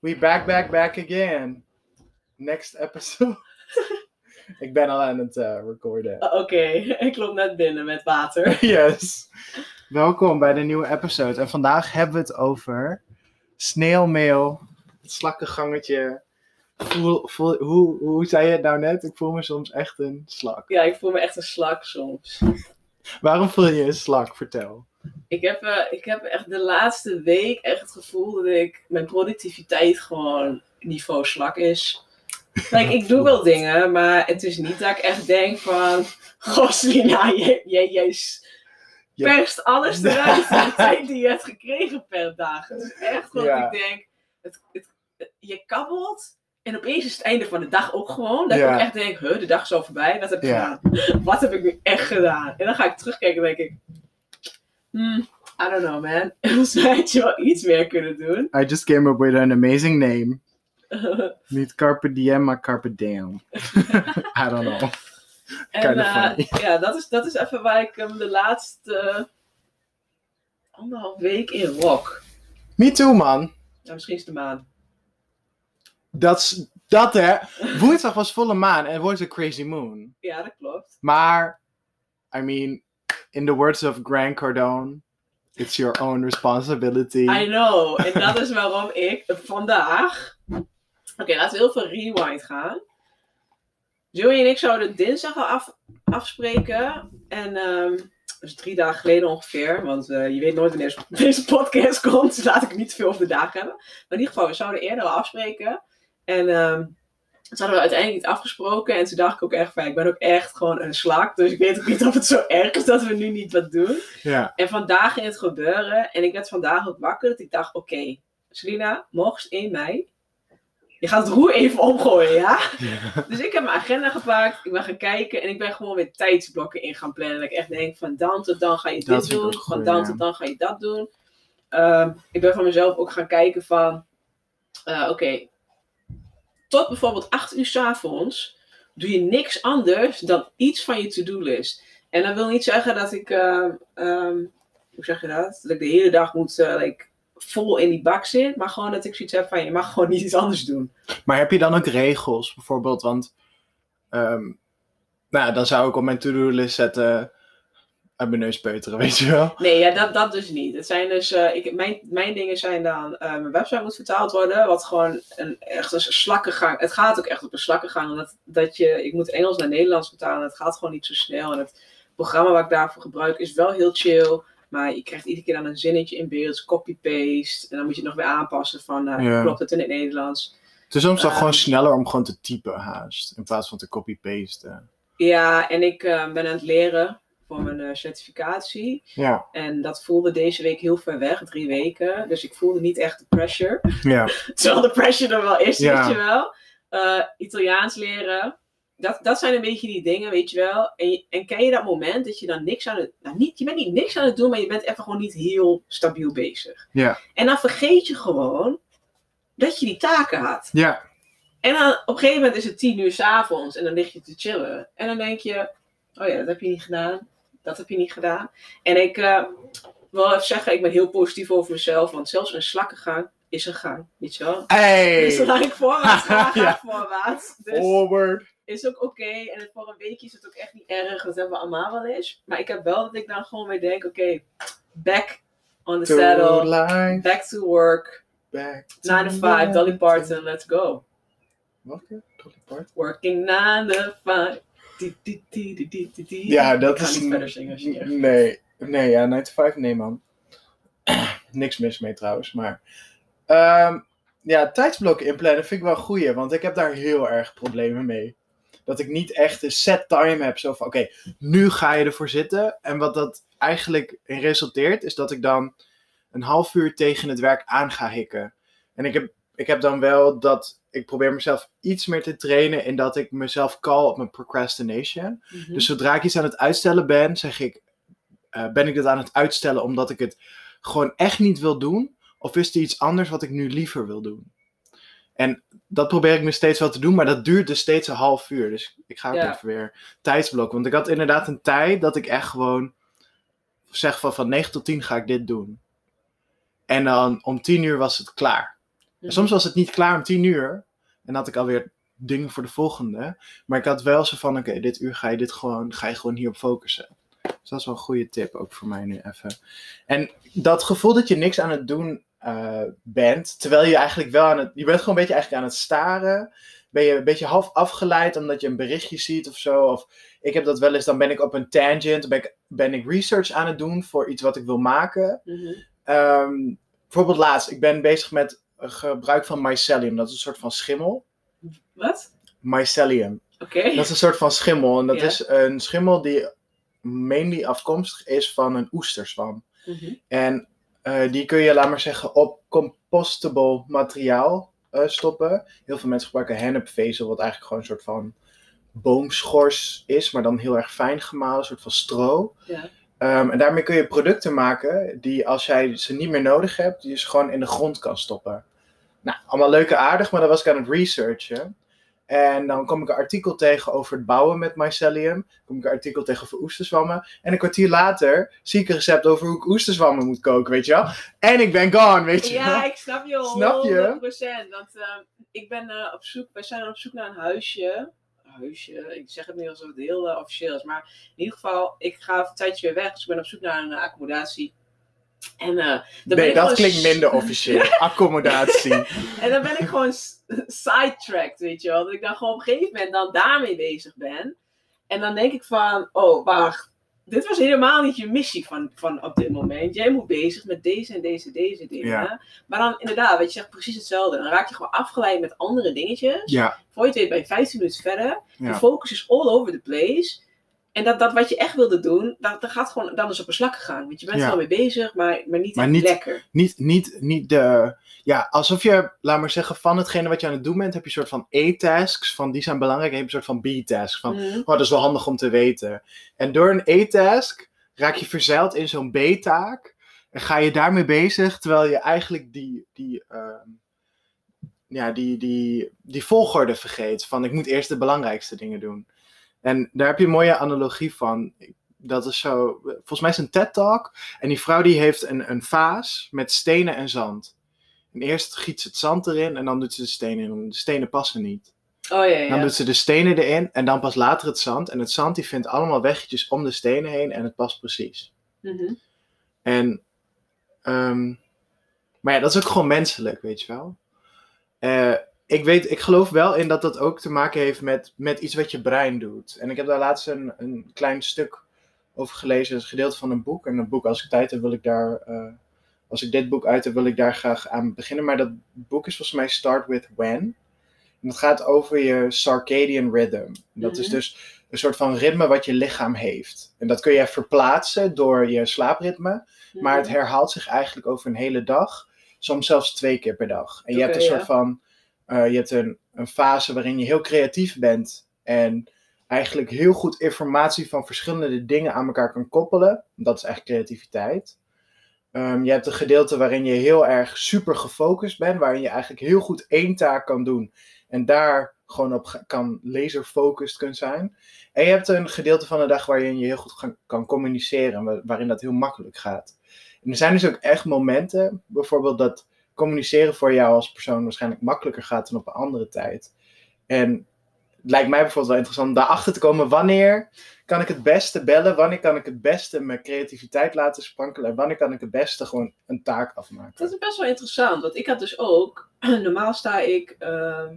We back, back, back again. Next episode. ik ben al aan het eh, recorden. Oh, Oké, ik loop net binnen met water. Yes. Welkom bij de nieuwe episode. En vandaag hebben we het over sneeuwmeel, het slakkengangetje. Voel, voel, hoe, hoe zei je het nou net? Ik voel me soms echt een slak. Ja, ik voel me echt een slak soms. Waarom voel je je een slak? Vertel. Ik heb, eh, ik heb echt de laatste week echt het gevoel dat ik mijn productiviteit gewoon niveau slak is. Kijk, ik doe wel dingen, maar het is niet dat ik echt denk van... Goslina, jij, jij, jij s- Je- perst alles eruit in de tijd die je hebt gekregen per dag. Het is echt Ja. ik denk, het, het, je kabbelt en opeens is het einde van de dag ook gewoon. Dat Ja. ik echt denk, huh, de dag is al voorbij, wat heb ik Ja. gedaan? Wat heb ik nu echt gedaan? En dan ga ik terugkijken en denk ik, hmm, I don't know man. Volgens mij had je wel iets meer kunnen doen. I just came up with an amazing name. Niet Carpe Diem, maar Carpe Diem. I don't know. en eh, ja, dat is, dat is even waar ik hem de laatste anderhalf week in rock. Me too, man. Ja, misschien is het de maan. Dat, is- dat hè. Woensdag was volle maan en het wordt een crazy moon. Ja, dat klopt. Maar, I mean, in the words of Grant Cardone, it's your own responsibility. I know. En dat is waarom ik vandaag. Oké, laten we heel veel rewind gaan. Joey en ik zouden dinsdag al af, afspreken. En ehm dus drie dagen geleden ongeveer. Want eh, je weet nooit wanneer deze podcast komt. Dus laat ik niet veel over de dagen hebben. Maar in ieder geval, we zouden eerder al afspreken. En ehm dat hadden we uiteindelijk niet afgesproken. En toen dacht ik ook echt van, ik ben ook echt gewoon een slak. Dus ik weet ook niet of het zo erg is dat we nu niet wat doen. Ja, En vandaag ging het gebeuren. En ik werd vandaag ook wakker. Dat ik dacht, oké, Selina, morgens 1 mei. Je gaat het roer even omgooien, ja? Dus ik heb mijn agenda gepakt. Ik ben gaan kijken. En ik ben gewoon weer tijdsblokken in gaan plannen. Dat ik echt denk, van dan tot dan ga je Dat dit doen. Van dan ja. tot dan ga je dat doen. Ehm, ik ben van mezelf ook gaan kijken van... eh, oké, tot bijvoorbeeld 8 uur 's avonds doe je niks anders dan iets van je to-do-list. En dat wil niet zeggen dat ik, ehm, ehm, hoe zeg je dat? Dat ik de hele dag moet eh, like, vol in die bak zit. Maar gewoon dat ik zoiets heb van, je mag gewoon niet iets anders doen. maar heb je dan ook regels, bijvoorbeeld? Want, ehm, nou, dan zou ik op mijn to-do-list zetten, uit mijn neus peuteren, weet je wel? Nee, ja, dat, dat dus niet. Het zijn dus, eh, ik, mijn, mijn dingen zijn dan, eh, mijn website moet vertaald worden, wat gewoon een, echt een slakkengang, het gaat ook echt op een slakkengang, omdat dat je, ik moet Engels naar Nederlands vertalen, het gaat gewoon niet zo snel en het programma wat ik daarvoor gebruik is wel heel chill, maar je krijgt iedere keer dan een zinnetje in beeld, copy-paste, en dan moet je het nog weer aanpassen van, eh, Ja. klopt het in het Nederlands? Het is soms toch Ehm. gewoon sneller om gewoon te typen haast, in plaats van te copy-pasten. Ja, en ik ben aan het leren voor mijn eh, certificatie. Ja, En dat voelde deze week heel ver weg, drie weken. Dus ik voelde niet echt de pressure. ja, Terwijl de pressure er wel is, Ja. weet je wel. Eh, Italiaans leren. Dat, dat zijn een beetje die dingen, weet je wel. En, je- en ken je dat moment dat je dan niks aan het... Nou, niet, je bent niet niks aan het doen, maar je bent even gewoon niet heel stabiel bezig. ja, En dan vergeet je gewoon dat je die taken had. ja, En dan op een gegeven moment is het tien uur s'avonds en dan lig je te chillen. En dan denk je, oh ja, dat heb je niet gedaan. Dat heb je niet gedaan. En ik eh, wil even zeggen, ik ben heel positief over mezelf. Want zelfs een slakkengang is een gang, weet je wel. Hey! Dus zolang ik voorwaarts ga, ga Ja. ik voorwaarts. Dus Forward. is ook oké. En voor een weekje is het ook echt niet erg. Dat hebben we allemaal wel eens. Maar ik heb wel dat ik dan gewoon weer denk, oké, back on the To saddle. life, Back to work. back to 9 to 5, life. Dolly Parton, let's go. Welke? Dolly Parton? Working 9 to 5. Ja, dat is... niet verder zingen als je niet Nee, nee, ja, 9 to 5, nee man. Niks mis mee trouwens, maar... ehm, ja, tijdsblokken inplannen vind ik wel goeie, want ik heb daar heel erg problemen mee. Dat ik niet echt een set time heb, zo van, oké, nu ga je ervoor zitten. En wat dat eigenlijk resulteert, is dat ik dan een half uur tegen het werk aan ga hikken. En ik heb, ik heb dan wel dat, ik probeer mezelf iets meer te trainen in dat ik mezelf call op mijn procrastination. Mhm. Dus zodra ik iets aan het uitstellen ben, zeg ik, eh, ben ik dat aan het uitstellen omdat ik het gewoon echt niet wil doen? Of is er iets anders wat ik nu liever wil doen? En dat probeer ik me steeds wel te doen, maar dat duurt dus steeds een half uur. Dus ik ga ook Ja. even weer tijdsblokken. Want ik had inderdaad een tijd dat ik echt gewoon zeg van van 9 tot 10 ga ik dit doen. En dan om 10 uur was het klaar. En soms was het niet klaar om tien uur. En had ik alweer dingen voor de volgende. Maar ik had wel zo van, oké, dit uur ga je, dit gewoon, ga je gewoon hierop focussen. Dus dat is wel een goede tip ook voor mij nu even. En dat gevoel dat je niks aan het doen eh, bent, terwijl je eigenlijk wel aan het, je bent gewoon een beetje eigenlijk aan het staren. Ben je een beetje half afgeleid omdat je een berichtje ziet of zo. Of ik heb dat wel eens, dan ben ik op een tangent, ben ik, ben ik research aan het doen voor iets wat ik wil maken. Mhm. Ehm, bijvoorbeeld laatst, ik ben bezig met gebruik van mycelium. Dat is een soort van schimmel. Wat? Mycelium. Oké. Dat is een soort van schimmel. En dat is een schimmel die mainly afkomstig is van een oesterzwam. Mhm. En eh, die kun je, laat maar zeggen, op compostable materiaal eh, stoppen. Heel veel mensen gebruiken hennepvezel, wat eigenlijk gewoon een soort van boomschors is, maar dan heel erg fijn gemalen, een soort van stro. Ja. Ehm, en daarmee kun je producten maken die, als jij ze niet meer nodig hebt, die je ze gewoon in de grond kan stoppen. Nou, allemaal leuk en aardig, maar dan was ik aan het researchen. En dan kom ik een artikel tegen over het bouwen met mycelium. kom ik een artikel tegen over oesterzwammen. En een kwartier later zie ik een recept over hoe ik oesterzwammen moet koken, weet je wel. En ik ben gone, weet je wel. Ja, ik snap je Snap je? 100%. Want eh, ik ben eh, op zoek, wij zijn op zoek naar een huisje. Huisje, ik zeg het nu alsof het heel eh, officieel is. Maar in ieder geval, ik ga een tijdje weer weg. Dus ik ben op zoek naar een eh, accommodatie. En, eh, dan ben Nee, ik dat klinkt minder officieel. Accommodatie. En dan ben ik gewoon sidetracked, weet je wel. Dat ik dan gewoon op een gegeven moment dan daarmee bezig ben. En dan denk ik van, oh, wacht. Dit was helemaal niet je missie van, van op dit moment. Jij moet bezig met deze en deze, deze dingen. Ja. Maar dan inderdaad, weet je, zegt precies hetzelfde. Dan raak je gewoon afgeleid met andere dingetjes. Ja, Voor je het weet ben je 15 minuten verder. Je ja. focus is all over the place. En dat, dat wat je echt wilde doen, dat, dat gaat gewoon dan is op een slak gegaan. Want je bent er wel mee bezig, maar, maar niet Maar niet- lekker. Niet, niet, niet de. Ja, alsof je, laat maar zeggen, van hetgene wat je aan het doen bent, heb je een soort van A-tasks. Van die zijn belangrijk. En je hebt een soort van B-tasks. Van, Mhm. oh, dat is wel handig om te weten. En door een A-task raak je verzeild in zo'n B-taak. En ga je daarmee bezig, terwijl je eigenlijk die, die, ehm, ja, die, die, die volgorde vergeet. Van ik moet eerst de belangrijkste dingen doen. En daar heb je een mooie analogie van. Dat is zo, volgens mij is het een TED-talk. En die vrouw die heeft een, een vaas met stenen en zand. En eerst giet ze het zand erin en dan doet ze de stenen in. De stenen passen niet. Oh ja, ja. Dan doet ze de stenen erin en dan pas later het zand. En het zand die vindt allemaal weggetjes om de stenen heen en het past precies. Mhm. En, ehm, maar ja, dat is ook gewoon menselijk, weet je wel. Eh, ik, weet, ik geloof wel in dat dat ook te maken heeft met, met iets wat je brein doet. En ik heb daar laatst een, een klein stuk over gelezen, een gedeelte van een boek. En een boek, als ik tijd heb, wil ik daar, eh, als ik dit boek uit heb, wil ik daar graag aan beginnen. Maar dat boek is volgens mij Start With When. En dat gaat over je circadian rhythm. En dat is Mhm. dus een soort van ritme wat je lichaam heeft. En dat kun je verplaatsen door je slaapritme. Maar het Mhm. herhaalt zich eigenlijk over een hele dag. Soms zelfs twee keer per dag. En je hebt een soort van. Eh, je hebt een, een fase waarin je heel creatief bent. En eigenlijk heel goed informatie van verschillende dingen aan elkaar kan koppelen. Dat is eigenlijk creativiteit. Ehm, je hebt een gedeelte waarin je heel erg super gefocust bent. Waarin je eigenlijk heel goed één taak kan doen. En daar gewoon op kan laserfocused kunnen zijn. En je hebt een gedeelte van de dag waarin je heel goed kan communiceren. wa- Waarin dat heel makkelijk gaat. En er zijn dus ook echt momenten, bijvoorbeeld dat communiceren voor jou als persoon waarschijnlijk makkelijker gaat dan op een andere tijd. En het lijkt mij bijvoorbeeld wel interessant om daarachter te komen wanneer kan ik het beste bellen, wanneer kan ik het beste mijn creativiteit laten sprankelen en wanneer kan ik het beste gewoon een taak afmaken. Dat is best wel interessant, want ik had dus ook, normaal sta ik, ehm,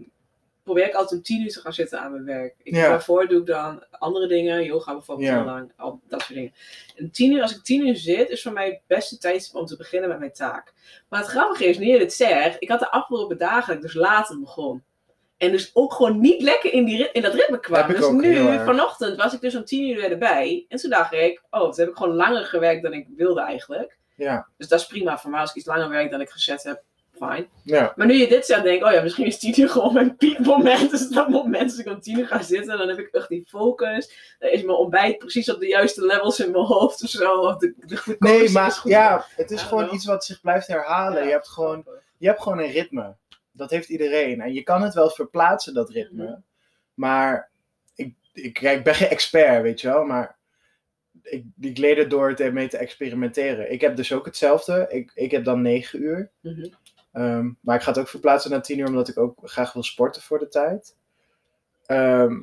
probeer ik altijd om tien uur te gaan zitten aan mijn werk. Ik, Ja. Daarvoor doe ik dan andere dingen, yoga bijvoorbeeld Ja. heel lang, al dat soort dingen. En tien uur, als ik tien uur zit, is voor mij het beste tijd om te beginnen met mijn taak. Maar het grappige is, nu je dit zegt, ik had de afgelopen dagen dat ik dus later begon. En dus ook gewoon niet lekker in, die, in dat ritme kwam. Dus nu, vanochtend, was ik dus om tien uur weer erbij. En toen dacht ik, oh, toen heb ik gewoon langer gewerkt dan ik wilde eigenlijk. Ja, Dus dat is prima voor mij. Als ik iets langer werk dan ik gezet heb, fijn. ja. Maar nu je dit zegt, denk ik, oh ja, misschien is 10 uur gewoon mijn piekmoment. Dus dat moment als ik om 10 uur ga zitten, dan heb ik echt die focus. Dan is mijn ontbijt precies op de juiste levels in mijn hoofd of zo. Of de, de Nee, maar goed. ja, het is Ja, gewoon wel. iets wat zich blijft herhalen. Ja, Je hebt gewoon je hebt gewoon een ritme. Dat heeft iedereen. En je kan het wel verplaatsen, dat ritme. Mhm. Maar ik, ik, ik ben geen expert, weet je wel. Maar ik, ik leer het door het ermee te experimenteren. Ik heb dus ook hetzelfde. Ik, ik heb dan negen uur. Mhm. Ehm, maar ik ga het ook verplaatsen naar tien uur, omdat ik ook graag wil sporten voor de tijd. Ehm,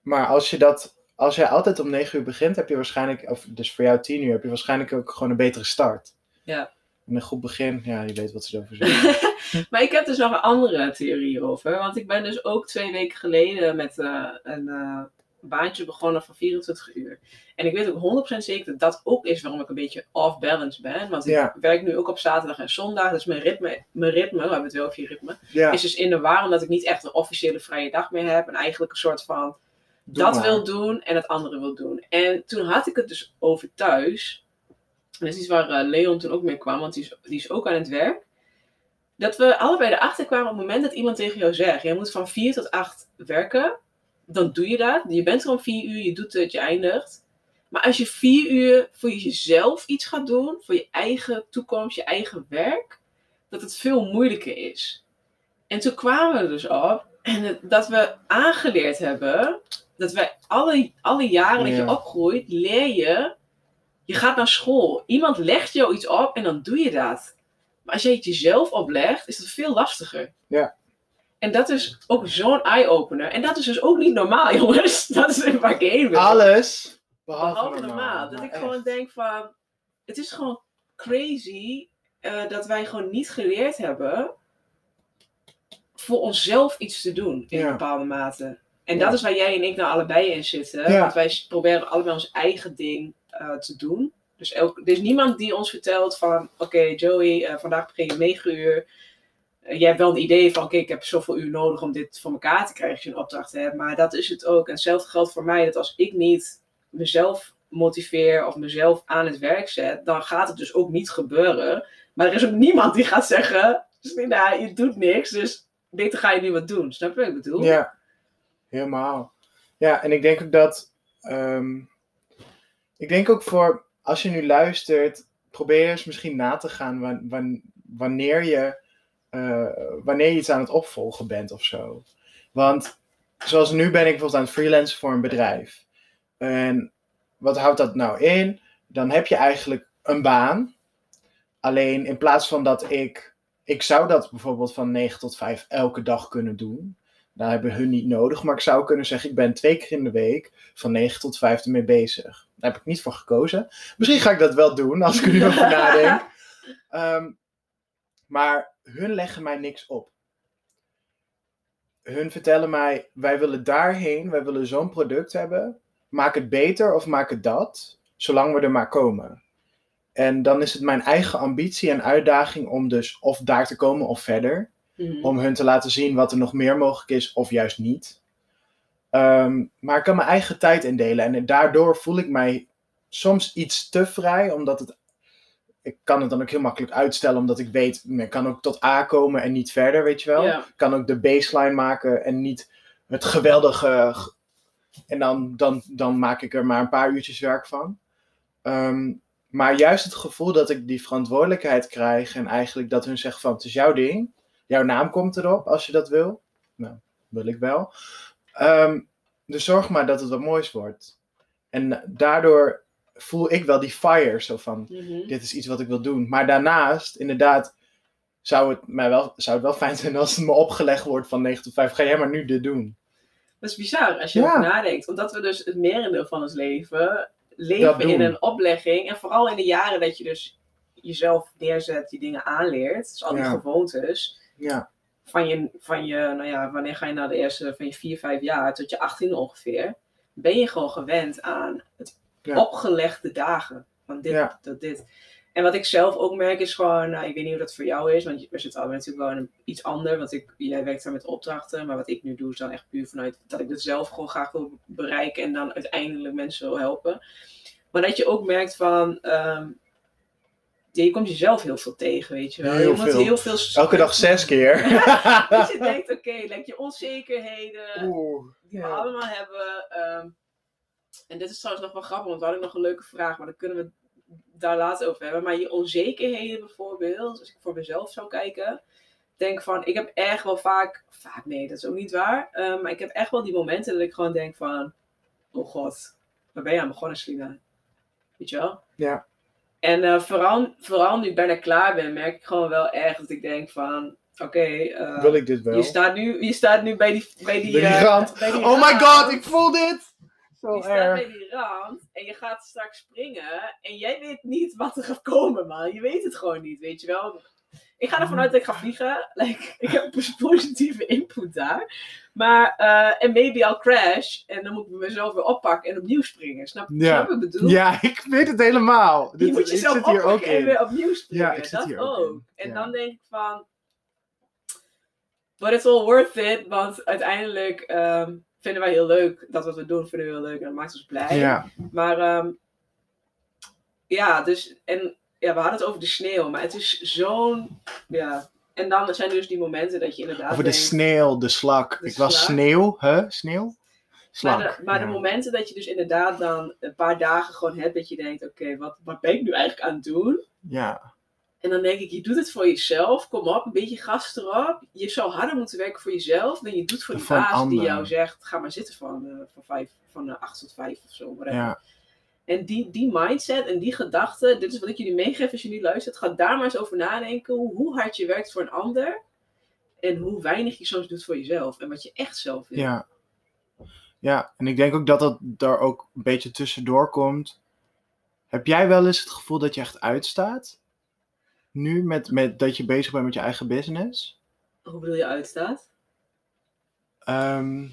maar als je dat, als jij altijd om negen uur begint, heb je waarschijnlijk, of dus voor jou tien uur, heb je waarschijnlijk ook gewoon een betere start. Ja. En een goed begin, ja, je weet wat ze erover zeggen. maar ik heb dus nog een andere theorie over. Want ik ben dus ook twee weken geleden met eh, een eh, baantje begonnen van 24 uur. En ik weet ook 100% zeker dat dat ook is waarom ik een beetje off-balance ben. Want ik Ja. werk nu ook op zaterdag en zondag. Dus mijn ritme, mijn ritme we hebben het wel over je ritme, Ja, is dus in de war. Omdat ik niet echt een officiële vrije dag meer heb. En eigenlijk een soort van doe dat maar. wil doen en het andere wil doen. En toen had ik het dus over thuis. En dat is iets waar eh, Leon toen ook mee kwam, want die is, die is ook aan het werk. Dat we allebei erachter kwamen op het moment dat iemand tegen jou zegt: jij moet van 4 tot 8 werken. Dan doe je dat. Je bent er om 4 uur, je doet het, je eindigt. Maar als je 4 uur voor jezelf iets gaat doen, voor je eigen toekomst, je eigen werk, dat het veel moeilijker is. En toen kwamen we dus op en dat we aangeleerd hebben dat wij alle, alle jaren dat je opgroeit, leer je, je gaat naar school. Iemand legt jou iets op en dan doe je dat. Maar als je het jezelf oplegt, is dat veel lastiger. Ja. En dat is ook zo'n eye-opener. En dat is dus ook niet normaal, jongens. Dat is ik heen wil. Alles behalve, Behalve normaal. normaal. Dat ik echt. gewoon denk van, het is gewoon crazy eh, dat wij gewoon niet geleerd hebben voor onszelf iets te doen in Ja. een bepaalde mate. En Ja. dat is waar jij en ik nou allebei in zitten. Ja. Want wij proberen allebei ons eigen ding eh, te doen. Dus elk, er is niemand die ons vertelt van, oké Joey, eh, vandaag begin je om 9 uur. Eh, jij hebt wel een idee van, oké, ik heb zoveel uur nodig om dit voor elkaar te krijgen als je een opdracht hebt. Maar dat is het ook. En hetzelfde geldt voor mij, dat als ik niet mezelf motiveer of mezelf aan het werk zet, dan gaat het dus ook niet gebeuren. Maar er is ook niemand die gaat zeggen, nou, je doet niks, dus beter ga je nu wat doen. Snap je wat ik bedoel? Ja, helemaal. Ja, en ik denk ook dat. ehm, ik denk ook voor. Als je nu luistert, probeer eens misschien na te gaan wan- wan- wanneer je. Eh, wanneer je iets aan het opvolgen bent of zo. Want zoals nu ben ik bijvoorbeeld aan het freelancen voor een bedrijf. En wat houdt dat nou in? Dan heb je eigenlijk een baan. Alleen in plaats van dat ik. Ik zou dat bijvoorbeeld van 9 tot 5 elke dag kunnen doen. Daar hebben hun niet nodig. Maar ik zou kunnen zeggen, ik ben twee keer in de week van 9 tot 5 ermee bezig. Daar heb ik niet voor gekozen. Misschien ga ik dat wel doen, als ik er nu over nadenk. Ehm, maar hun leggen mij niks op. Hun vertellen mij, wij willen daarheen, wij willen zo'n product hebben. Maak het beter of maak het dat, zolang we er maar komen. En dan is het mijn eigen ambitie en uitdaging om dus of daar te komen of verder Mhm. om hun te laten zien wat er nog meer mogelijk is of juist niet. Ehm, maar ik kan mijn eigen tijd indelen en daardoor voel ik mij soms iets te vrij, omdat het. Ik kan het dan ook heel makkelijk uitstellen, omdat ik weet, ik kan ook tot A komen en niet verder, weet je wel. Ja. Ik kan ook de baseline maken en niet het geweldige. En dan, dan, dan maak ik er maar een paar uurtjes werk van. Ehm, maar juist het gevoel dat ik die verantwoordelijkheid krijg en eigenlijk dat hun zegt van het is jouw ding. Jouw naam komt erop als je dat wil. Nou, wil ik wel. Ehm, dus zorg maar dat het wat moois wordt. En daardoor voel ik wel die fire zo van Mhm. dit is iets wat ik wil doen. Maar daarnaast, inderdaad, zou het, mij wel, zou het wel fijn zijn als het me opgelegd wordt van 9 tot 5. Ga jij maar nu dit doen. Dat is bizar als je Ja. erover nadenkt. Omdat we dus het merendeel van ons leven leven in een oplegging. En vooral in de jaren dat je dus jezelf neerzet, die dingen aanleert. Dus al die Ja. gewoontes. Ja, Van je, van je, nou ja, wanneer ga je naar de eerste, van je 4, 5 jaar tot je 18 ongeveer. Ben je gewoon gewend aan het Ja. opgelegde dagen. Van dit, Ja. tot dit. En wat ik zelf ook merk is gewoon, nou, ik weet niet hoe dat voor jou is, want we zitten allebei natuurlijk wel in iets ander. Want ik, jij werkt daar met opdrachten, maar wat ik nu doe is dan echt puur vanuit dat ik het zelf gewoon graag wil bereiken en dan uiteindelijk mensen wil helpen. Maar dat je ook merkt van, ehm, je komt jezelf heel veel tegen, weet je wel. Heel je veel. heel veel. elke dag zes keer. Dat je denkt, oké, like je onzekerheden, Oeh. die we allemaal hebben. ehm, en dit is trouwens nog wel grappig, want we hadden nog een leuke vraag, maar daar kunnen we daar later over hebben. Maar je onzekerheden bijvoorbeeld, als ik voor mezelf zou kijken, denk van, ik heb echt wel vaak, vaak nee, dat is ook niet waar, ehm, maar ik heb echt wel die momenten dat ik gewoon denk van, oh god, waar ben je aan begonnen, Selina? Weet je wel? Ja. En eh, vooral, vooral nu ik bijna klaar ben, merk ik gewoon wel echt dat ik denk van... Oké, eh, Wil ik dit wel? je, staat nu, je staat nu bij die, bij die, Bij die eh, rand. bij die Oh my god, ik voel dit! Zo Je staat bij die rand en je gaat straks springen en jij weet niet wat er gaat komen, man. Je weet het gewoon niet, weet je wel. Ik ga ervan uit dat ik ga vliegen. Like, ik heb een positieve input daar. Maar, eh, en maybe I'll crash en dan moet ik mezelf weer oppakken en opnieuw springen. Snap, je wat ik bedoel? Ja, ik weet het helemaal. je Dit, moet ik jezelf zit hier ook oppakken en in. weer opnieuw springen. Ja, ik zit dat hier ook. En Ja. dan denk ik van, but it's all worth it, want uiteindelijk ehm, vinden wij heel leuk dat wat we doen, vinden we heel leuk en dat maakt ons blij. Ja, Maar ehm, ja, dus en ja, we hadden het over de sneeuw, maar het is zo'n ja. En dan zijn er dus die momenten dat je inderdaad. over de denkt- sneeuw, de slak. De ik was sneeuw, hè? Sneeuw? Slak. Maar, de, maar ja. de momenten dat je dus inderdaad dan een paar dagen gewoon hebt dat je denkt, oké, wat, wat ben ik nu eigenlijk aan het doen? Ja, En dan denk ik, je doet het voor jezelf, kom op, een beetje gas erop. Je zou harder moeten werken voor jezelf dan je doet voor die Voor baas die jou zegt, ga maar zitten van, eh, van, vijf, van eh, acht tot vijf of zo. ja, En die, die mindset en die gedachte, dit is wat ik jullie meegeef als je nu luistert. Ga daar maar eens over nadenken hoe, hoe hard je werkt voor een ander. En hoe weinig je soms doet voor jezelf. En wat je echt zelf wil. ja. Ja, en ik denk ook dat dat daar ook een beetje tussendoor komt. Heb jij wel eens het gevoel dat je echt uitstaat? Nu, met, met dat je bezig bent met je eigen business? Hoe bedoel je uitstaat? Ehm,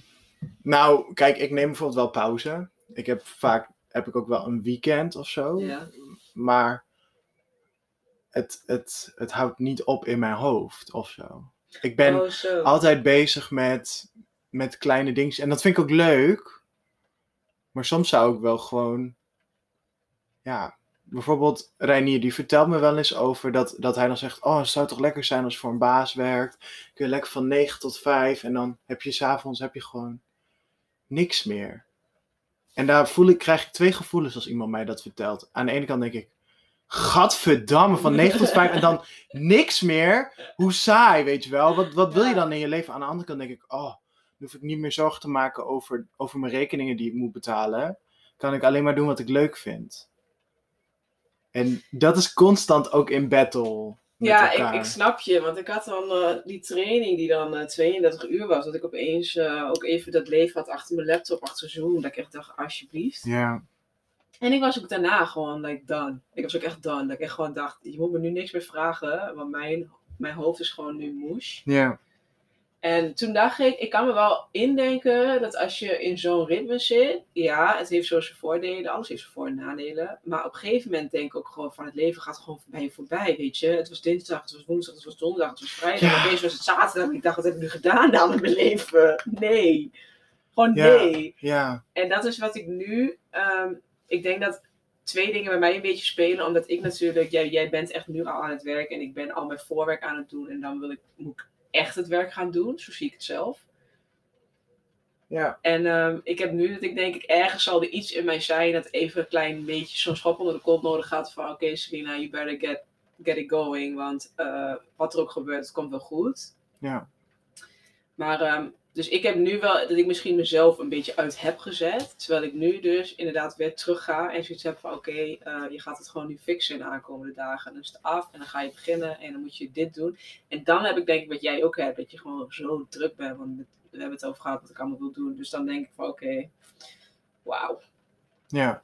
nou, kijk, ik neem bijvoorbeeld wel pauze. Ik heb vaak, heb ik ook wel een weekend of zo. Ja. Maar het, het, het houdt niet op in mijn hoofd of zo. Ik ben oh, altijd bezig met, met kleine dingen. En dat vind ik ook leuk. Maar soms zou ik wel gewoon. Ja, bijvoorbeeld Reinier, die vertelt me wel eens over dat, dat hij dan zegt: Oh, het zou toch lekker zijn als je voor een baas werkt. Kun je lekker van 9 tot 5 en dan heb je s'avonds heb je gewoon niks meer. En daar voel ik, krijg ik twee gevoelens als iemand mij dat vertelt. Aan de ene kant denk ik: Gadverdamme, van 9 tot 5 en dan niks meer. Hoe saai, weet je wel. Wat, wat wil je dan in je leven? Aan de andere kant denk ik: Oh, dan hoef ik niet meer zorgen te maken over, over mijn rekeningen die ik moet betalen. Kan ik alleen maar doen wat ik leuk vind. En dat is constant ook in battle. Ja, ik, ik snap je. Want ik had dan eh, die training die dan eh, 32 uur was. Dat ik opeens eh, ook even dat leven had achter mijn laptop, achter Zoom. Dat ik echt dacht, alsjeblieft. Ja, En ik was ook daarna gewoon like done. Ik was ook echt done. Dat ik echt gewoon dacht, je moet me nu niks meer vragen. Want mijn, mijn hoofd is gewoon nu moes. ja, En toen dacht ik, ik kan me wel indenken dat als je in zo'n ritme zit, ja, het heeft zo zijn voordelen, alles heeft zijn voor- en nadelen. Maar op een gegeven moment denk ik ook gewoon van het leven gaat gewoon bij je voorbij, weet je. Het was dinsdag, het was woensdag, het was donderdag, het was vrijdag, Ja. opeens was het zaterdag. Ik dacht, wat heb ik nu gedaan met mijn leven? Nee. Gewoon Ja. nee. ja, En dat is wat ik nu. ehm, ik denk dat twee dingen bij mij een beetje spelen. Omdat ik natuurlijk. Jij, jij bent echt nu al aan het werk. En ik ben al mijn voorwerk aan het doen. En dan wil ik, moet ik echt het werk gaan doen. Zo zie ik het zelf. ja, En ehm, ik heb nu dat ik denk, ik ergens zal er iets in mij zijn. Dat even een klein beetje zo'n schop onder de kont nodig gaat. Van oké, Selina, you better get, get it going. Want eh, wat er ook gebeurt, het komt wel goed. ja, Maar, ehm, dus ik heb nu wel dat ik misschien mezelf een beetje uit heb gezet. Terwijl ik nu dus inderdaad weer terug ga en zoiets heb van: oké, eh, je gaat het gewoon nu fixen in de aankomende dagen. Dan is het af en dan ga je beginnen en dan moet je dit doen. En dan heb ik denk ik wat jij ook hebt, dat je gewoon zo druk bent. Want we hebben het over gehad wat ik allemaal wil doen. Dus dan denk ik van: oké, wauw. ja,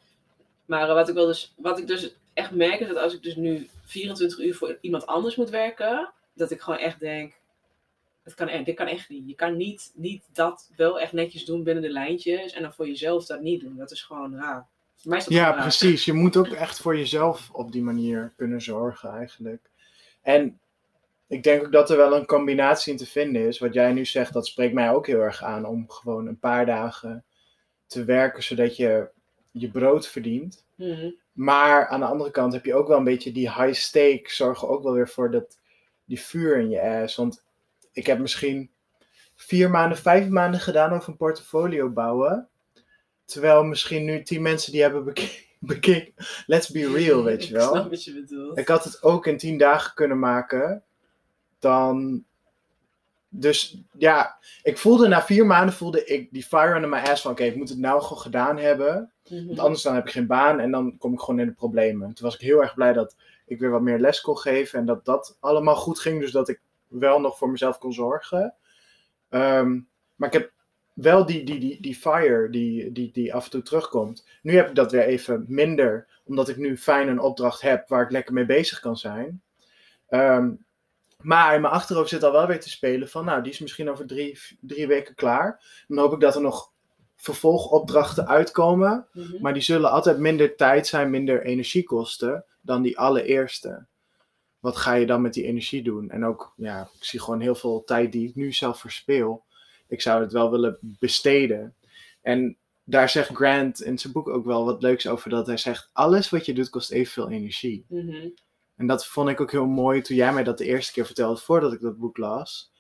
Maar wat, ik wel dus, wat ik dus echt merk is dat als ik dus nu 24 uur voor iemand anders moet werken, dat ik gewoon echt denk, het kan, echt- dit kan echt niet. Je kan niet, niet dat wel echt netjes doen binnen de lijntjes en dan voor jezelf dat niet doen. Dat is gewoon raar. Voor mij is dat Ja, raar. precies. Je moet ook echt voor jezelf op die manier kunnen zorgen, eigenlijk. En ik denk ook dat er wel een combinatie in te vinden is. Wat jij nu zegt, dat spreekt mij ook heel erg aan om gewoon een paar dagen te werken, zodat je je brood verdient. Mhm. Maar aan de andere kant heb je ook wel een beetje die high stake, zorgen ook wel weer voor dat, die vuur in je ass. Want ik heb misschien vier maanden, vijf maanden gedaan over een portfolio bouwen. Terwijl misschien nu tien mensen die hebben beke- bekeken. Let's be real, weet je Ik snap wel. wat je bedoelt. Ik had het ook in tien dagen kunnen maken. Dan, dus ja, ik voelde na vier maanden voelde ik die fire under my ass van oké, ik moet het nou gewoon gedaan hebben. Mhm. Want anders dan heb ik geen baan en dan kom ik gewoon in de problemen. Toen was ik heel erg blij dat ik weer wat meer les kon geven en dat dat allemaal goed ging. Dus dat ik wel nog voor mezelf kon zorgen. Ehm, maar ik heb wel die, die, die, die fire die, die, die af en toe terugkomt. Nu heb ik dat weer even minder, omdat ik nu fijn een opdracht heb waar ik lekker mee bezig kan zijn. Ehm, maar in mijn achterhoofd zit al wel weer te spelen van, nou, die is misschien over drie, drie weken klaar. Dan hoop ik dat er nog vervolgopdrachten uitkomen. Mhm. Maar die zullen altijd minder tijd zijn, minder energie kosten dan die allereerste. Wat ga je dan met die energie doen? En ook, ja, ik zie gewoon heel veel tijd die ik nu zelf verspeel. Ik zou het wel willen besteden. En daar zegt Grant in zijn boek ook wel wat leuks over. Dat hij zegt, alles wat je doet kost evenveel energie. Mhm. En dat vond ik ook heel mooi toen jij mij dat de eerste keer vertelde voordat ik dat boek las.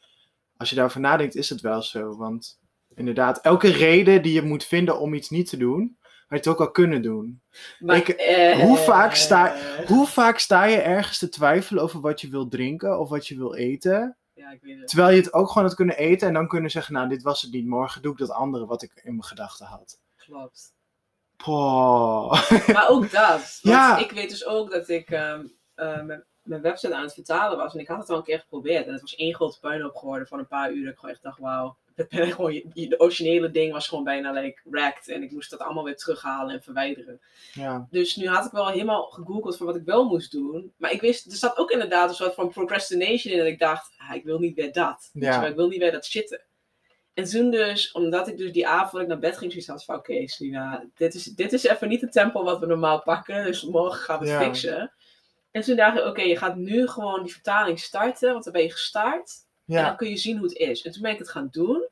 Als je daarover nadenkt, is het wel zo. Want inderdaad, elke reden die je moet vinden om iets niet te doen, had je het ook al kunnen doen. Maar, Ik- eh, hoe vaak sta- Hoe vaak sta je ergens te twijfelen over wat je wil drinken of wat je wil eten? Ja, ik weet het. Terwijl je het ook gewoon had kunnen eten en dan kunnen zeggen, nou dit was het niet, morgen doe ik dat andere wat ik in mijn gedachten had. Klopt. Poh. Maar ook dat. Want Ja. ik weet dus ook dat ik ehm, eh, mijn, mijn website aan het vertalen was. En ik had het al een keer geprobeerd. En het was één grote puinhoop geworden van een paar uur. Dat ik gewoon echt dacht, wauw. Het ben gewoon, de originele ding was gewoon bijna like wrecked. En ik moest dat allemaal weer terughalen en verwijderen. Ja, Dus nu had ik wel helemaal gegoogeld van wat ik wel moest doen. Maar ik wist, er zat ook inderdaad een soort van procrastination in. Dat ik dacht, ah, ik wil niet weer dat. Ja. wel, ik wil niet weer dat shitten. En toen dus, omdat ik dus die avond ik naar bed ging, zoiets had van, oké Selina, dit is, dit is even niet het tempo wat we normaal pakken. Dus morgen gaan we het Ja. fixen. En toen dacht ik, oké, je gaat nu gewoon die vertaling starten. Want dan ben je gestart. En dan ja, kun je zien hoe het is. En toen ben ik het gaan doen.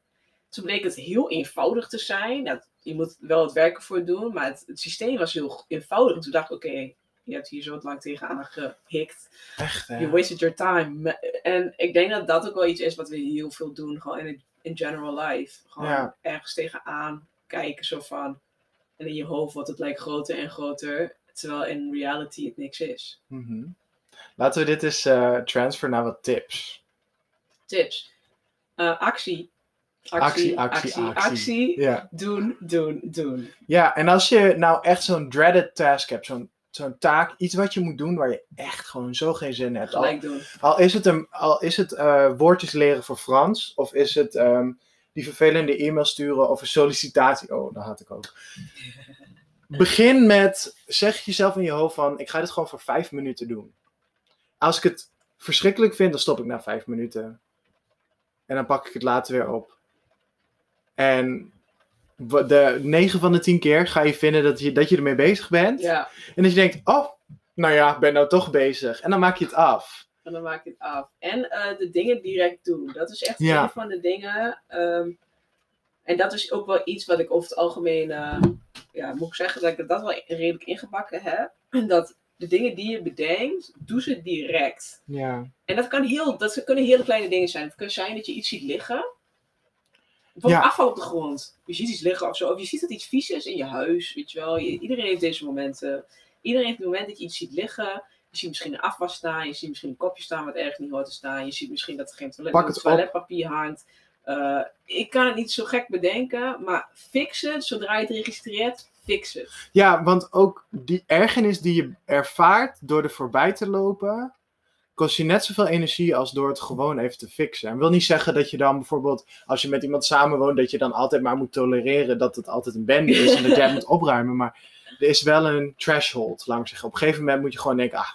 Toen bleek het heel eenvoudig te zijn. Dat, je moet wel het werken voor doen, maar het, het systeem was heel eenvoudig. Toen dacht ik, oké, je hebt hier zo lang tegenaan gehikt. echt hè. You wasted your time. En ik denk dat dat ook wel iets is wat we heel veel doen, gewoon in, in general life. Gewoon Ja. ergens tegenaan kijken, zo van. En in je hoofd wordt het lijkt groter en groter, terwijl in reality het niks is. Mhm. Laten we dit eens eh transfer naar wat tips. Tips. Eh, actie. Actie, actie, actie. actie. Ja. Doen, doen, doen. ja, en als je nou echt zo'n dreaded task hebt, zo'n zo'n taak, iets wat je moet doen waar je echt gewoon zo geen zin in hebt. Al, al is het, een, al is het eh, woordjes leren voor Frans, of is het ehm, die vervelende e-mail sturen of een sollicitatie. Oh, dat had ik ook. Begin met, zeg jezelf in je hoofd van, ik ga dit gewoon voor vijf minuten doen. Als ik het verschrikkelijk vind, dan stop ik na vijf minuten. En dan pak ik het later weer op. En de 9 van de 10 keer ga je vinden dat je, dat je ermee bezig bent. Ja, En dat je denkt, oh, nou ja, ik ben nou toch bezig. En dan maak je het af. en dan maak je het af. En eh, de dingen direct doen. Dat is echt Ja. een van de dingen. ehm, en dat is ook wel iets wat ik over het algemeen, eh, ja, moet ik zeggen dat ik dat wel redelijk ingebakken heb. Dat de dingen die je bedenkt, doe ze direct. Ja. En dat, kan heel, dat kunnen hele kleine dingen zijn. Het kan zijn dat je iets ziet liggen. Bijvoorbeeld Ja. afval op de grond. Je ziet iets liggen of zo. Of je ziet dat iets vies is in je huis. Weet je wel. Je- iedereen heeft deze momenten. Iedereen heeft het moment dat je iets ziet liggen. Je ziet misschien een afwas staan. Je ziet misschien een kopje staan wat ergens niet hoort te staan. Je ziet misschien dat er geen toilet, toiletpapier hangt. Eh, ik kan het niet zo gek bedenken. Maar fix het. Zodra je het registreert, fix het. ja, want ook die ergernis die je ervaart door er voorbij te lopen, kost je net zoveel energie als door het gewoon even te fixen. En wil niet zeggen dat je dan bijvoorbeeld, als je met iemand samenwoont, dat je dan altijd maar moet tolereren dat het altijd een bende is en dat jij moet opruimen. Maar er is wel een threshold, laat zeggen. Op een gegeven moment moet je gewoon denken, ah,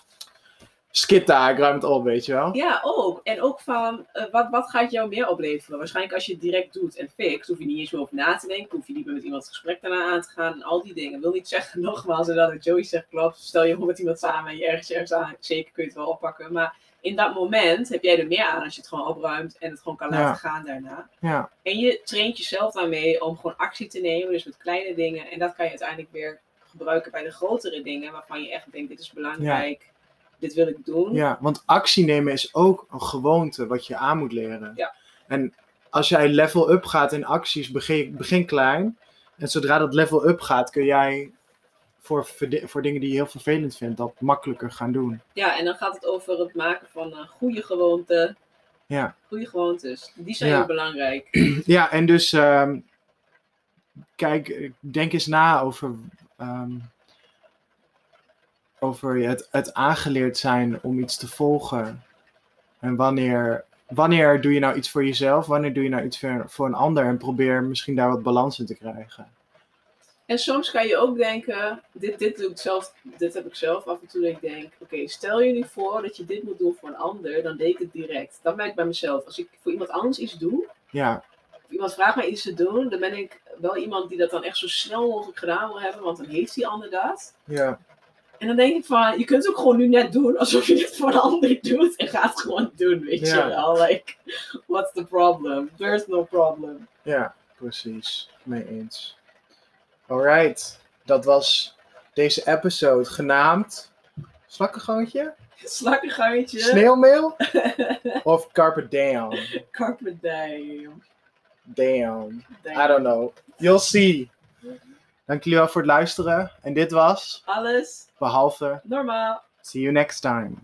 skit daar, ruim het op, weet je wel. Ja, ook. En ook van, eh, wat, wat gaat jou meer opleveren? Waarschijnlijk als je het direct doet en fixt, hoef je niet eens meer over na te denken. Hoef je niet meer met iemand het gesprek daarna aan te gaan. En al die dingen. Wil niet zeggen, nogmaals, en dat het Joey zegt klopt. Stel je met iemand samen en je ergens ergens aan. Zeker kun je het wel oppakken. Maar in dat moment heb jij er meer aan als je het gewoon opruimt en het gewoon kan Ja. laten gaan daarna. Ja, En je traint jezelf daarmee om gewoon actie te nemen. Dus met kleine dingen. En dat kan je uiteindelijk weer gebruiken bij de grotere dingen. Waarvan je echt denkt, dit is belangrijk. Dit wil ik doen. ja, want actie nemen is ook een gewoonte wat je aan moet leren. Ja. En als jij level up gaat in acties, begin, begin klein. En zodra dat level up gaat, kun jij voor, voor dingen die je heel vervelend vindt, dat makkelijker gaan doen. Ja, en dan gaat het over het maken van een goede gewoonte. Ja. Goede gewoontes. Die zijn Ja. heel belangrijk. Ja, en dus ehm, kijk, denk eens na over, ehm, over het, het aangeleerd zijn om iets te volgen. En wanneer, wanneer doe je nou iets voor jezelf, wanneer doe je nou iets voor, voor een ander en probeer misschien daar wat balans in te krijgen. En soms kan je ook denken, dit, dit, doe ik zelf, dit heb ik zelf af en toe dat ik denk, oké, stel je nu voor dat je dit moet doen voor een ander, dan deed ik het direct. Dat merk ik bij mezelf. Als ik voor iemand anders iets doe, Ja, of iemand vraagt mij iets te doen, dan ben ik wel iemand die dat dan echt zo snel mogelijk gedaan wil hebben, want dan heeft die ander dat. ja, En dan denk ik van, je kunt het ook gewoon nu net doen alsof je het voor een ander doet en ga het gewoon doen, weet Ja. je wel. Like, what's the problem? There's no problem. ja, precies. Mee eens. Alright, dat was deze episode genaamd Slakkengangetje? Slakkengangetje. Sneeuwmeel? of Carpe Diem? Carpe diem. Damn. I don't know. You'll see. Dank jullie wel voor het luisteren. En dit was, Alles behalve, normaal. see you next time.